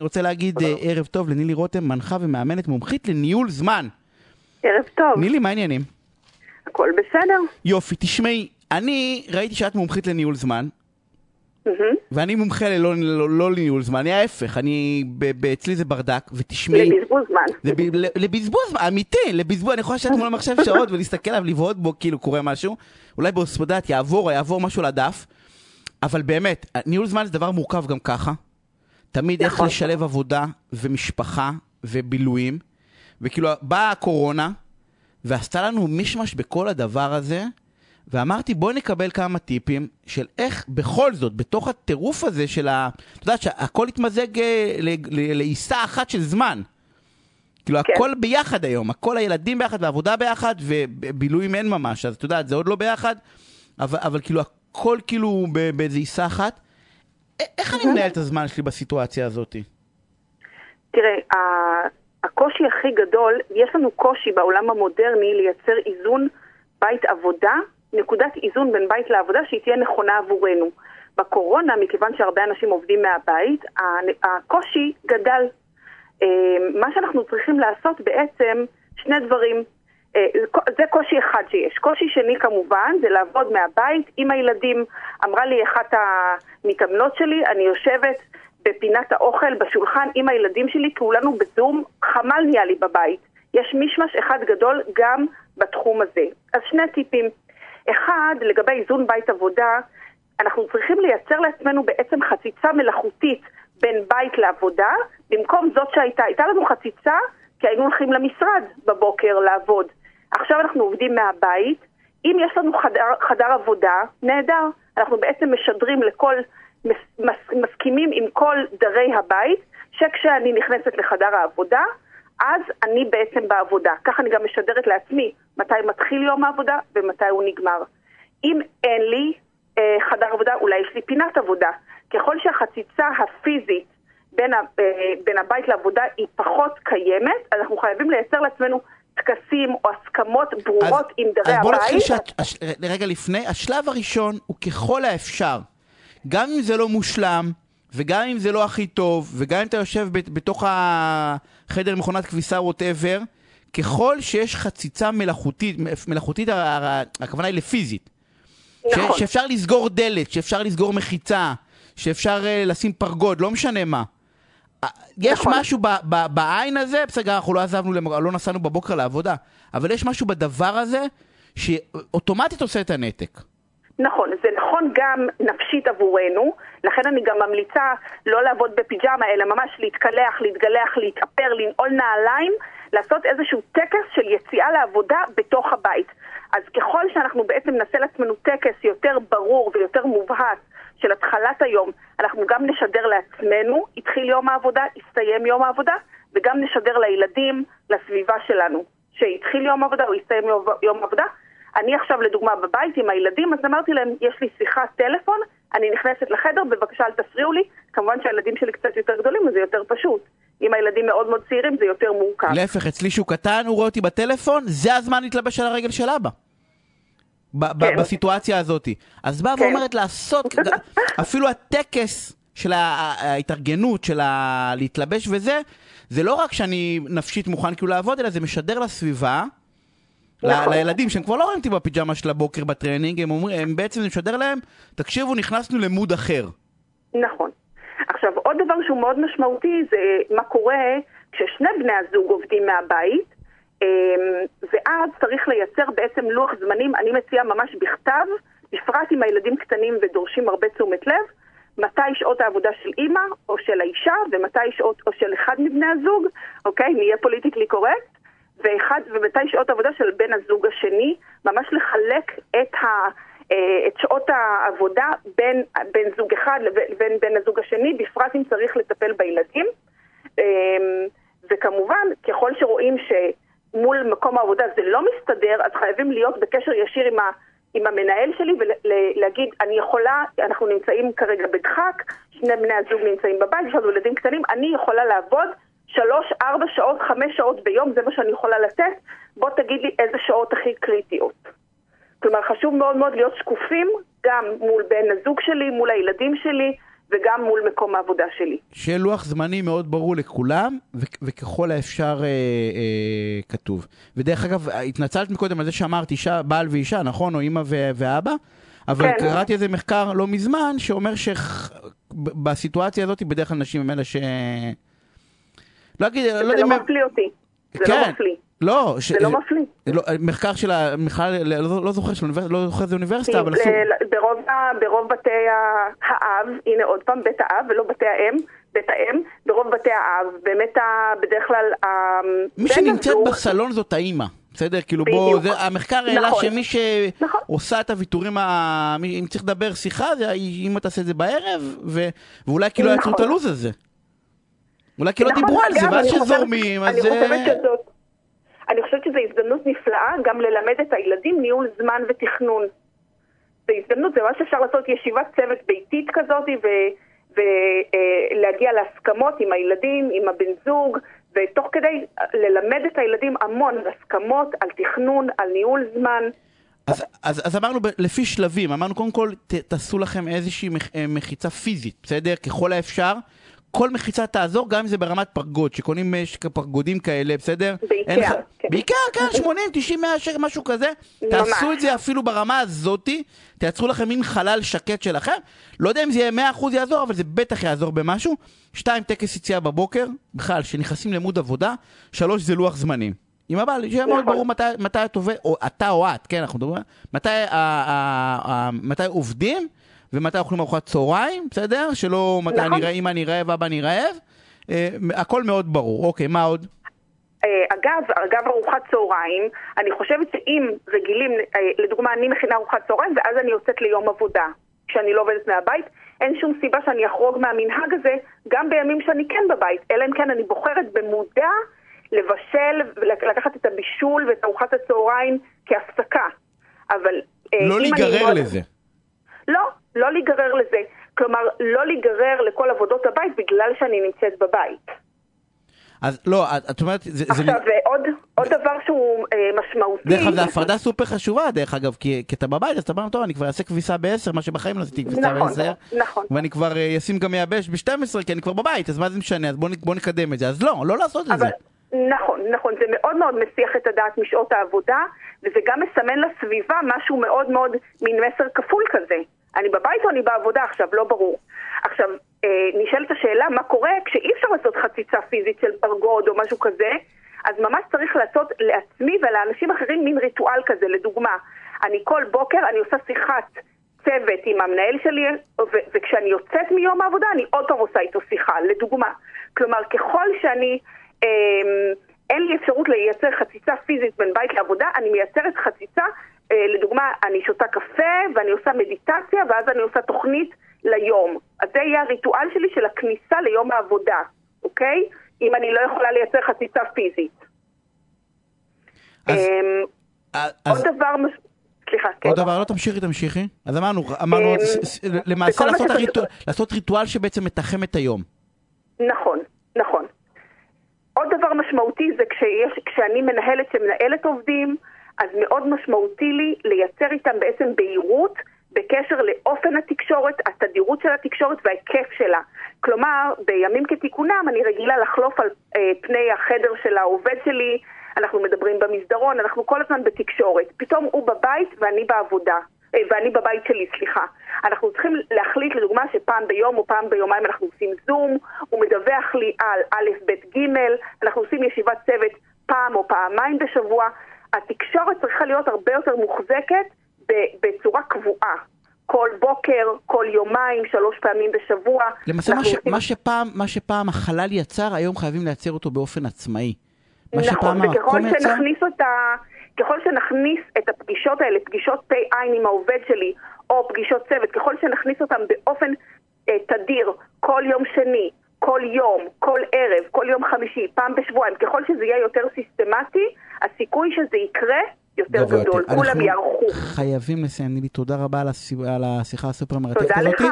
אני רוצה להגיד אה, ערב טוב לנילי רותם, מנחה ומאמנת מומחית לניהול זמן. ערב טוב. נילי, מה העניינים? הכל בסדר. יופי, תשמעי, אני ראיתי שאת מומחית לניהול זמן. ואני מומחה ללא לא, לא לניהול זמן, אני ההפך, אני, ב- ב- אצלי זה ברדק, ותשמעי... לבזבוז זמן. זה ב- ל- לבזבוז, אמיתי, לבזבוז, אני יכול לשבת מול המחשב שעות ולהסתכל עליו, לבהות בו כאילו קורה משהו, אולי בהוספדת יעבור, יעבור משהו לדף, אבל באמת, ניהול זמן זה דבר מורכב גם ככה, תמיד איך נכון. לשלב עבודה ומשפחה ובילויים, וכאילו באה הקורונה, ועשתה לנו מישמש בכל הדבר הזה, ואמרתי בואי נקבל כמה טיפים של איך בכל זאת, בתוך הטירוף הזה של ה... את יודעת שהכל התמזג אה, לעיסה אחת של זמן. כאילו כן. הכל ביחד היום, הכל הילדים ביחד ועבודה ביחד ובילויים אין ממש, אז את יודעת, זה עוד לא ביחד, אבל, אבל כאילו הכל כאילו באיזה עיסה אחת. איך אני מנהל את הזמן שלי בסיטואציה הזאת? תראה, הקושי הכי גדול, יש לנו קושי בעולם המודרני לייצר איזון בית עבודה, נקודת איזון בין בית לעבודה שהיא תהיה נכונה עבורנו. בקורונה, מכיוון שהרבה אנשים עובדים מהבית, הקושי גדל. אה, מה שאנחנו צריכים לעשות בעצם, שני דברים. אה, זה קושי אחד שיש. קושי שני כמובן זה לעבוד מהבית עם הילדים. אמרה לי אחת המתאמנות שלי, אני יושבת בפינת האוכל בשולחן עם הילדים שלי, כולנו בזום, חמ"ל נהיה לי בבית. יש מישמש אחד גדול גם בתחום הזה. אז שני טיפים. אחד, לגבי איזון בית עבודה, אנחנו צריכים לייצר לעצמנו בעצם חציצה מלאכותית בין בית לעבודה, במקום זאת שהייתה. הייתה לנו חציצה כי היינו הולכים למשרד בבוקר לעבוד. עכשיו אנחנו עובדים מהבית. אם יש לנו חדר, חדר עבודה, נהדר. אנחנו בעצם משדרים לכל, מס, מס, מסכימים עם כל דרי הבית, שכשאני נכנסת לחדר העבודה, אז אני בעצם בעבודה. ככה אני גם משדרת לעצמי מתי מתחיל יום העבודה ומתי הוא נגמר. אם אין לי אה, חדר עבודה, אולי יש לי פינת עבודה. ככל שהחציצה הפיזית בין, ה, אה, בין הבית לעבודה היא פחות קיימת, אנחנו חייבים לייצר לעצמנו טקסים או הסכמות ברורות עם דרי אז בוא הבית. נתחיל שאת, הש, רגע לפני, השלב הראשון הוא ככל האפשר. גם אם זה לא מושלם, וגם אם זה לא הכי טוב, וגם אם אתה יושב ב- בתוך החדר מכונת כביסה ווטאבר, ככל שיש חציצה מלאכותית, מלאכותית הכוונה היא לפיזית. ש- נכון. שאפשר לסגור דלת, שאפשר לסגור מחיצה, שאפשר uh, לשים פרגוד, לא משנה מה. אה, יש נכון. משהו ב- ב- בעין הזה, בסדר, אנחנו לא עזבנו, למ- לא נסענו בבוקר לעבודה, אבל יש משהו בדבר הזה שאוטומטית עושה את הנתק. נכון, זה נכון גם נפשית עבורנו, לכן אני גם ממליצה לא לעבוד בפיג'מה, אלא ממש להתקלח, להתגלח, להתאפר, לנעול נעליים, לעשות איזשהו טקס של יציאה לעבודה בתוך הבית. אז ככל שאנחנו בעצם נעשה לעצמנו טקס יותר ברור ויותר מובהק של התחלת היום, אנחנו גם נשדר לעצמנו, התחיל יום העבודה, הסתיים יום העבודה, וגם נשדר לילדים, לסביבה שלנו, שהתחיל יום העבודה או הסתיים יום, העבודה. אני עכשיו לדוגמה בבית עם הילדים, אז אמרתי להם, יש לי שיחת טלפון, אני נכנסת לחדר, בבקשה אל תפריעו לי. כמובן שהילדים שלי קצת יותר גדולים, אז זה יותר פשוט. אם הילדים מאוד מאוד צעירים, זה יותר מורכב. להפך, אצלי שהוא קטן, הוא רואה אותי בטלפון, זה הזמן להתלבש על הרגל של אבא. כן. בסיטואציה הזאת. אז באה כן. ואומרת לעשות, אפילו הטקס של ההתארגנות, של ה- להתלבש וזה, זה לא רק שאני נפשית מוכן כאילו לעבוד, אלא זה משדר לסביבה, ל- נכון. לילדים שהם כבר לא רואים אותי בפיג'מה של הבוקר בטרנינג, הם אומרים, הם בעצם זה משדר להם, תקשיבו, נכנסנו למוד אחר. נכון. עכשיו, עוד דבר שהוא מאוד משמעותי זה מה קורה כששני בני הזוג עובדים מהבית, ואז צריך לייצר בעצם לוח זמנים, אני מציעה ממש בכתב, בפרט אם הילדים קטנים ודורשים הרבה תשומת לב, מתי שעות העבודה של אימא או של האישה, ומתי שעות או של אחד מבני הזוג, אוקיי? נהיה פוליטיקלי קורקט. ואחד, ומתי שעות העבודה של בן הזוג השני, ממש לחלק את, ה, אה, את שעות העבודה בין בן זוג אחד לבין בן הזוג השני, בפרט אם צריך לטפל בילדים. אמ, וכמובן, ככל שרואים שמול מקום העבודה זה לא מסתדר, אז חייבים להיות בקשר ישיר עם, ה, עם המנהל שלי ולהגיד, אני יכולה, אנחנו נמצאים כרגע בדחק, שני בני הזוג נמצאים בבית, יש לנו ילדים קטנים, אני יכולה לעבוד שלוש, ארבע שעות, חמש שעות ביום, זה מה שאני יכולה לתת, בוא תגיד לי איזה שעות הכי קריטיות. כלומר, חשוב מאוד מאוד להיות שקופים גם מול בן הזוג שלי, מול הילדים שלי, וגם מול מקום העבודה שלי. שיהיה לוח זמנים מאוד ברור לכולם, ו- וככל האפשר אה, אה, כתוב. ודרך אגב, התנצלת מקודם על זה שאמרת אישה, בעל ואישה, נכון? או אימא ו- ואבא? אבל כן. קראתי איזה מחקר לא מזמן, שאומר שבסיטואציה הזאת בדרך כלל נשים הם אלה ש... לא אגיד, לא זה יודע לא אם... מפליא אותי. זה כן. לא מפליא. לא, ש... זה לא מפליא. לא, מחקר של ה... בכלל, לא, לא זוכר, של האוניברסיטה, לא זוכר איזה אוניברסיטה, אבל עשו... ברוב, ברוב בתי האב, הנה עוד פעם, בית האב ולא בתי האם, בית האם, ברוב בתי האב, באמת ה- בדרך כלל ה- מי שנמצאת הזוג- בסלון זאת האימא. בסדר? כאילו בוא. זה, המחקר העלה נכון. שמי נכון. שעושה את הוויתורים, ה... מי- אם צריך לדבר שיחה, זה האמא תעשה את זה בערב, ו... ואולי כאילו נכון. יצרו את הלו"ז הזה. אולי כאילו נכון, דיברו על זה, ואז אני שזורמים, אני אז... אה, חושבת שזאת, אני חושבת שזו הזדמנות נפלאה גם ללמד את הילדים ניהול זמן ותכנון. זו הזדמנות, זה ממש אפשר לעשות ישיבת צוות ביתית כזאת ולהגיע להסכמות עם הילדים, עם הבן זוג, ותוך כדי ללמד את הילדים המון הסכמות, על תכנון, על ניהול זמן. אז, אז, אז אמרנו ב- לפי שלבים, אמרנו קודם כל ת, תעשו לכם איזושהי מח, אה, מחיצה פיזית, בסדר? ככל האפשר. כל מחיצה תעזור, גם אם זה ברמת פרגוד, שקונים פרגודים כאלה, בסדר? באיקאה, כן. באיקאה, כן, 80, 90, 100 שקל, משהו כזה. ממש. תעשו את זה אפילו ברמה הזאתי, תייצרו לכם מין חלל שקט שלכם. לא יודע אם זה יהיה 100% יעזור, אבל זה בטח יעזור במשהו. שתיים, טקס יציאה בבוקר, בכלל, שנכנסים למוד עבודה. שלוש, זה לוח זמנים. עם הבעל, שיהיה מאוד נכון. ברור מתי, מתי את עובד, או אתה או את, כן, אנחנו מדברים, מתי, ה, ה, ה, מתי עובדים ומתי אוכלים ארוחת צהריים, בסדר? שלא מתי נכון. אני רעב, אמא אני רעב, אבא אני רעב. אה, הכל מאוד ברור. אוקיי, מה עוד? אה, אגב, אגב ארוחת צהריים, אני חושבת שאם רגילים, אה, לדוגמה, אני מכינה ארוחת צהריים ואז אני יוצאת ליום עבודה, כשאני לא עובדת מהבית, אין שום סיבה שאני אחרוג מהמנהג הזה, גם בימים שאני כן בבית, אלא אם כן אני בוחרת במודע לבשל ולקחת את הבישול ואת ארוחת הצהריים כהפסקה. אבל... אה, לא להיגרר לזה. לא, לא להיגרר לזה. כלומר, לא להיגרר לכל עבודות הבית בגלל שאני נמצאת בבית. אז לא, את, את אומרת, זה, זה, עכשיו, אה, עוד, עוד דבר שהוא אה, משמעותי... דרך אגב, זו הפרדה סופר חשובה, דרך אגב, כי, כי אתה בבית, אז אתה אומר, טוב, אני כבר אעשה כביסה ב-10, מה שבחיים לא עשיתי כביסה נכון, ב-10, נכון. ואני כבר אה, אשים גם מייבש ב-12, כי אני כבר בבית, אז מה זה משנה, אז בואו בוא נקדם את זה. אז לא, לא לעשות את זה. נכון, נכון, זה מאוד מאוד מסיח את הדעת משעות העבודה, וזה גם מסמן לסביבה משהו מאוד מאוד, מין מסר כפול כזה. אני בבית או אני בעבודה עכשיו, לא ברור. עכשיו, אה, נשאלת השאלה מה קורה כשאי אפשר לעשות חציצה פיזית של פרגוד או משהו כזה, אז ממש צריך לעשות לעצמי ולאנשים אחרים מין ריטואל כזה, לדוגמה. אני כל בוקר, אני עושה שיחת צוות עם המנהל שלי, ו- וכשאני יוצאת מיום העבודה, אני עוד פעם עושה איתו שיחה, לדוגמה. כלומר, ככל שאני... אמ, אין לי אפשרות לייצר חציצה פיזית בין בית לעבודה, אני מייצרת חציצה, אה, לדוגמה, אני שותה קפה ואני עושה מדיטציה ואז אני עושה תוכנית ליום. אז זה יהיה הריטואל שלי של הכניסה ליום העבודה, אוקיי? אם אני לא יכולה לייצר חציצה פיזית. אז- אמ, אז, עוד דבר, סליחה, כן. עוד דבר, לא תמשיכי, תמשיכי. אז אמרנו, אמרנו, אמ, למעשה לעשות ריטואל שבעצם מתחם את היום. נכון, נכון. עוד דבר משמעותי זה כשיש, כשאני מנהלת שמנהלת עובדים, אז מאוד משמעותי לי לייצר איתם בעצם בהירות בקשר לאופן התקשורת, התדירות של התקשורת וההיקף שלה. כלומר, בימים כתיקונם אני רגילה לחלוף על אה, פני החדר של העובד שלי, אנחנו מדברים במסדרון, אנחנו כל הזמן בתקשורת. פתאום הוא בבית ואני בעבודה. אה, ואני בבית שלי, סליחה. אנחנו צריכים להחליט, לדוגמה, שפעם ביום או פעם ביומיים אנחנו עושים זום, הוא מדווח לי על א', ב', ג', אנחנו עושים ישיבת צוות פעם או פעמיים בשבוע. התקשורת צריכה להיות הרבה יותר מוחזקת בצורה קבועה. כל בוקר, כל יומיים, שלוש פעמים בשבוע. למעשה מה, ש, עושים- מה, שפעם, מה שפעם החלל יצר, היום חייבים לייצר אותו באופן עצמאי. מה נכון, וככל שנכניס אותה, ככל שנכניס את הפגישות האלה, פגישות פ"ע עם העובד שלי, או פגישות צוות, ככל שנכניס אותם באופן אה, תדיר, כל יום שני, כל יום, כל ערב, כל יום חמישי, פעם בשבועיים, ככל שזה יהיה יותר סיסטמטי, הסיכוי שזה יקרה יותר גדול, יותר. כולם יערכו. חייבים לסיים, נילי, תודה רבה על, השיחה הסופר מרתקת תודה הזאת. לך.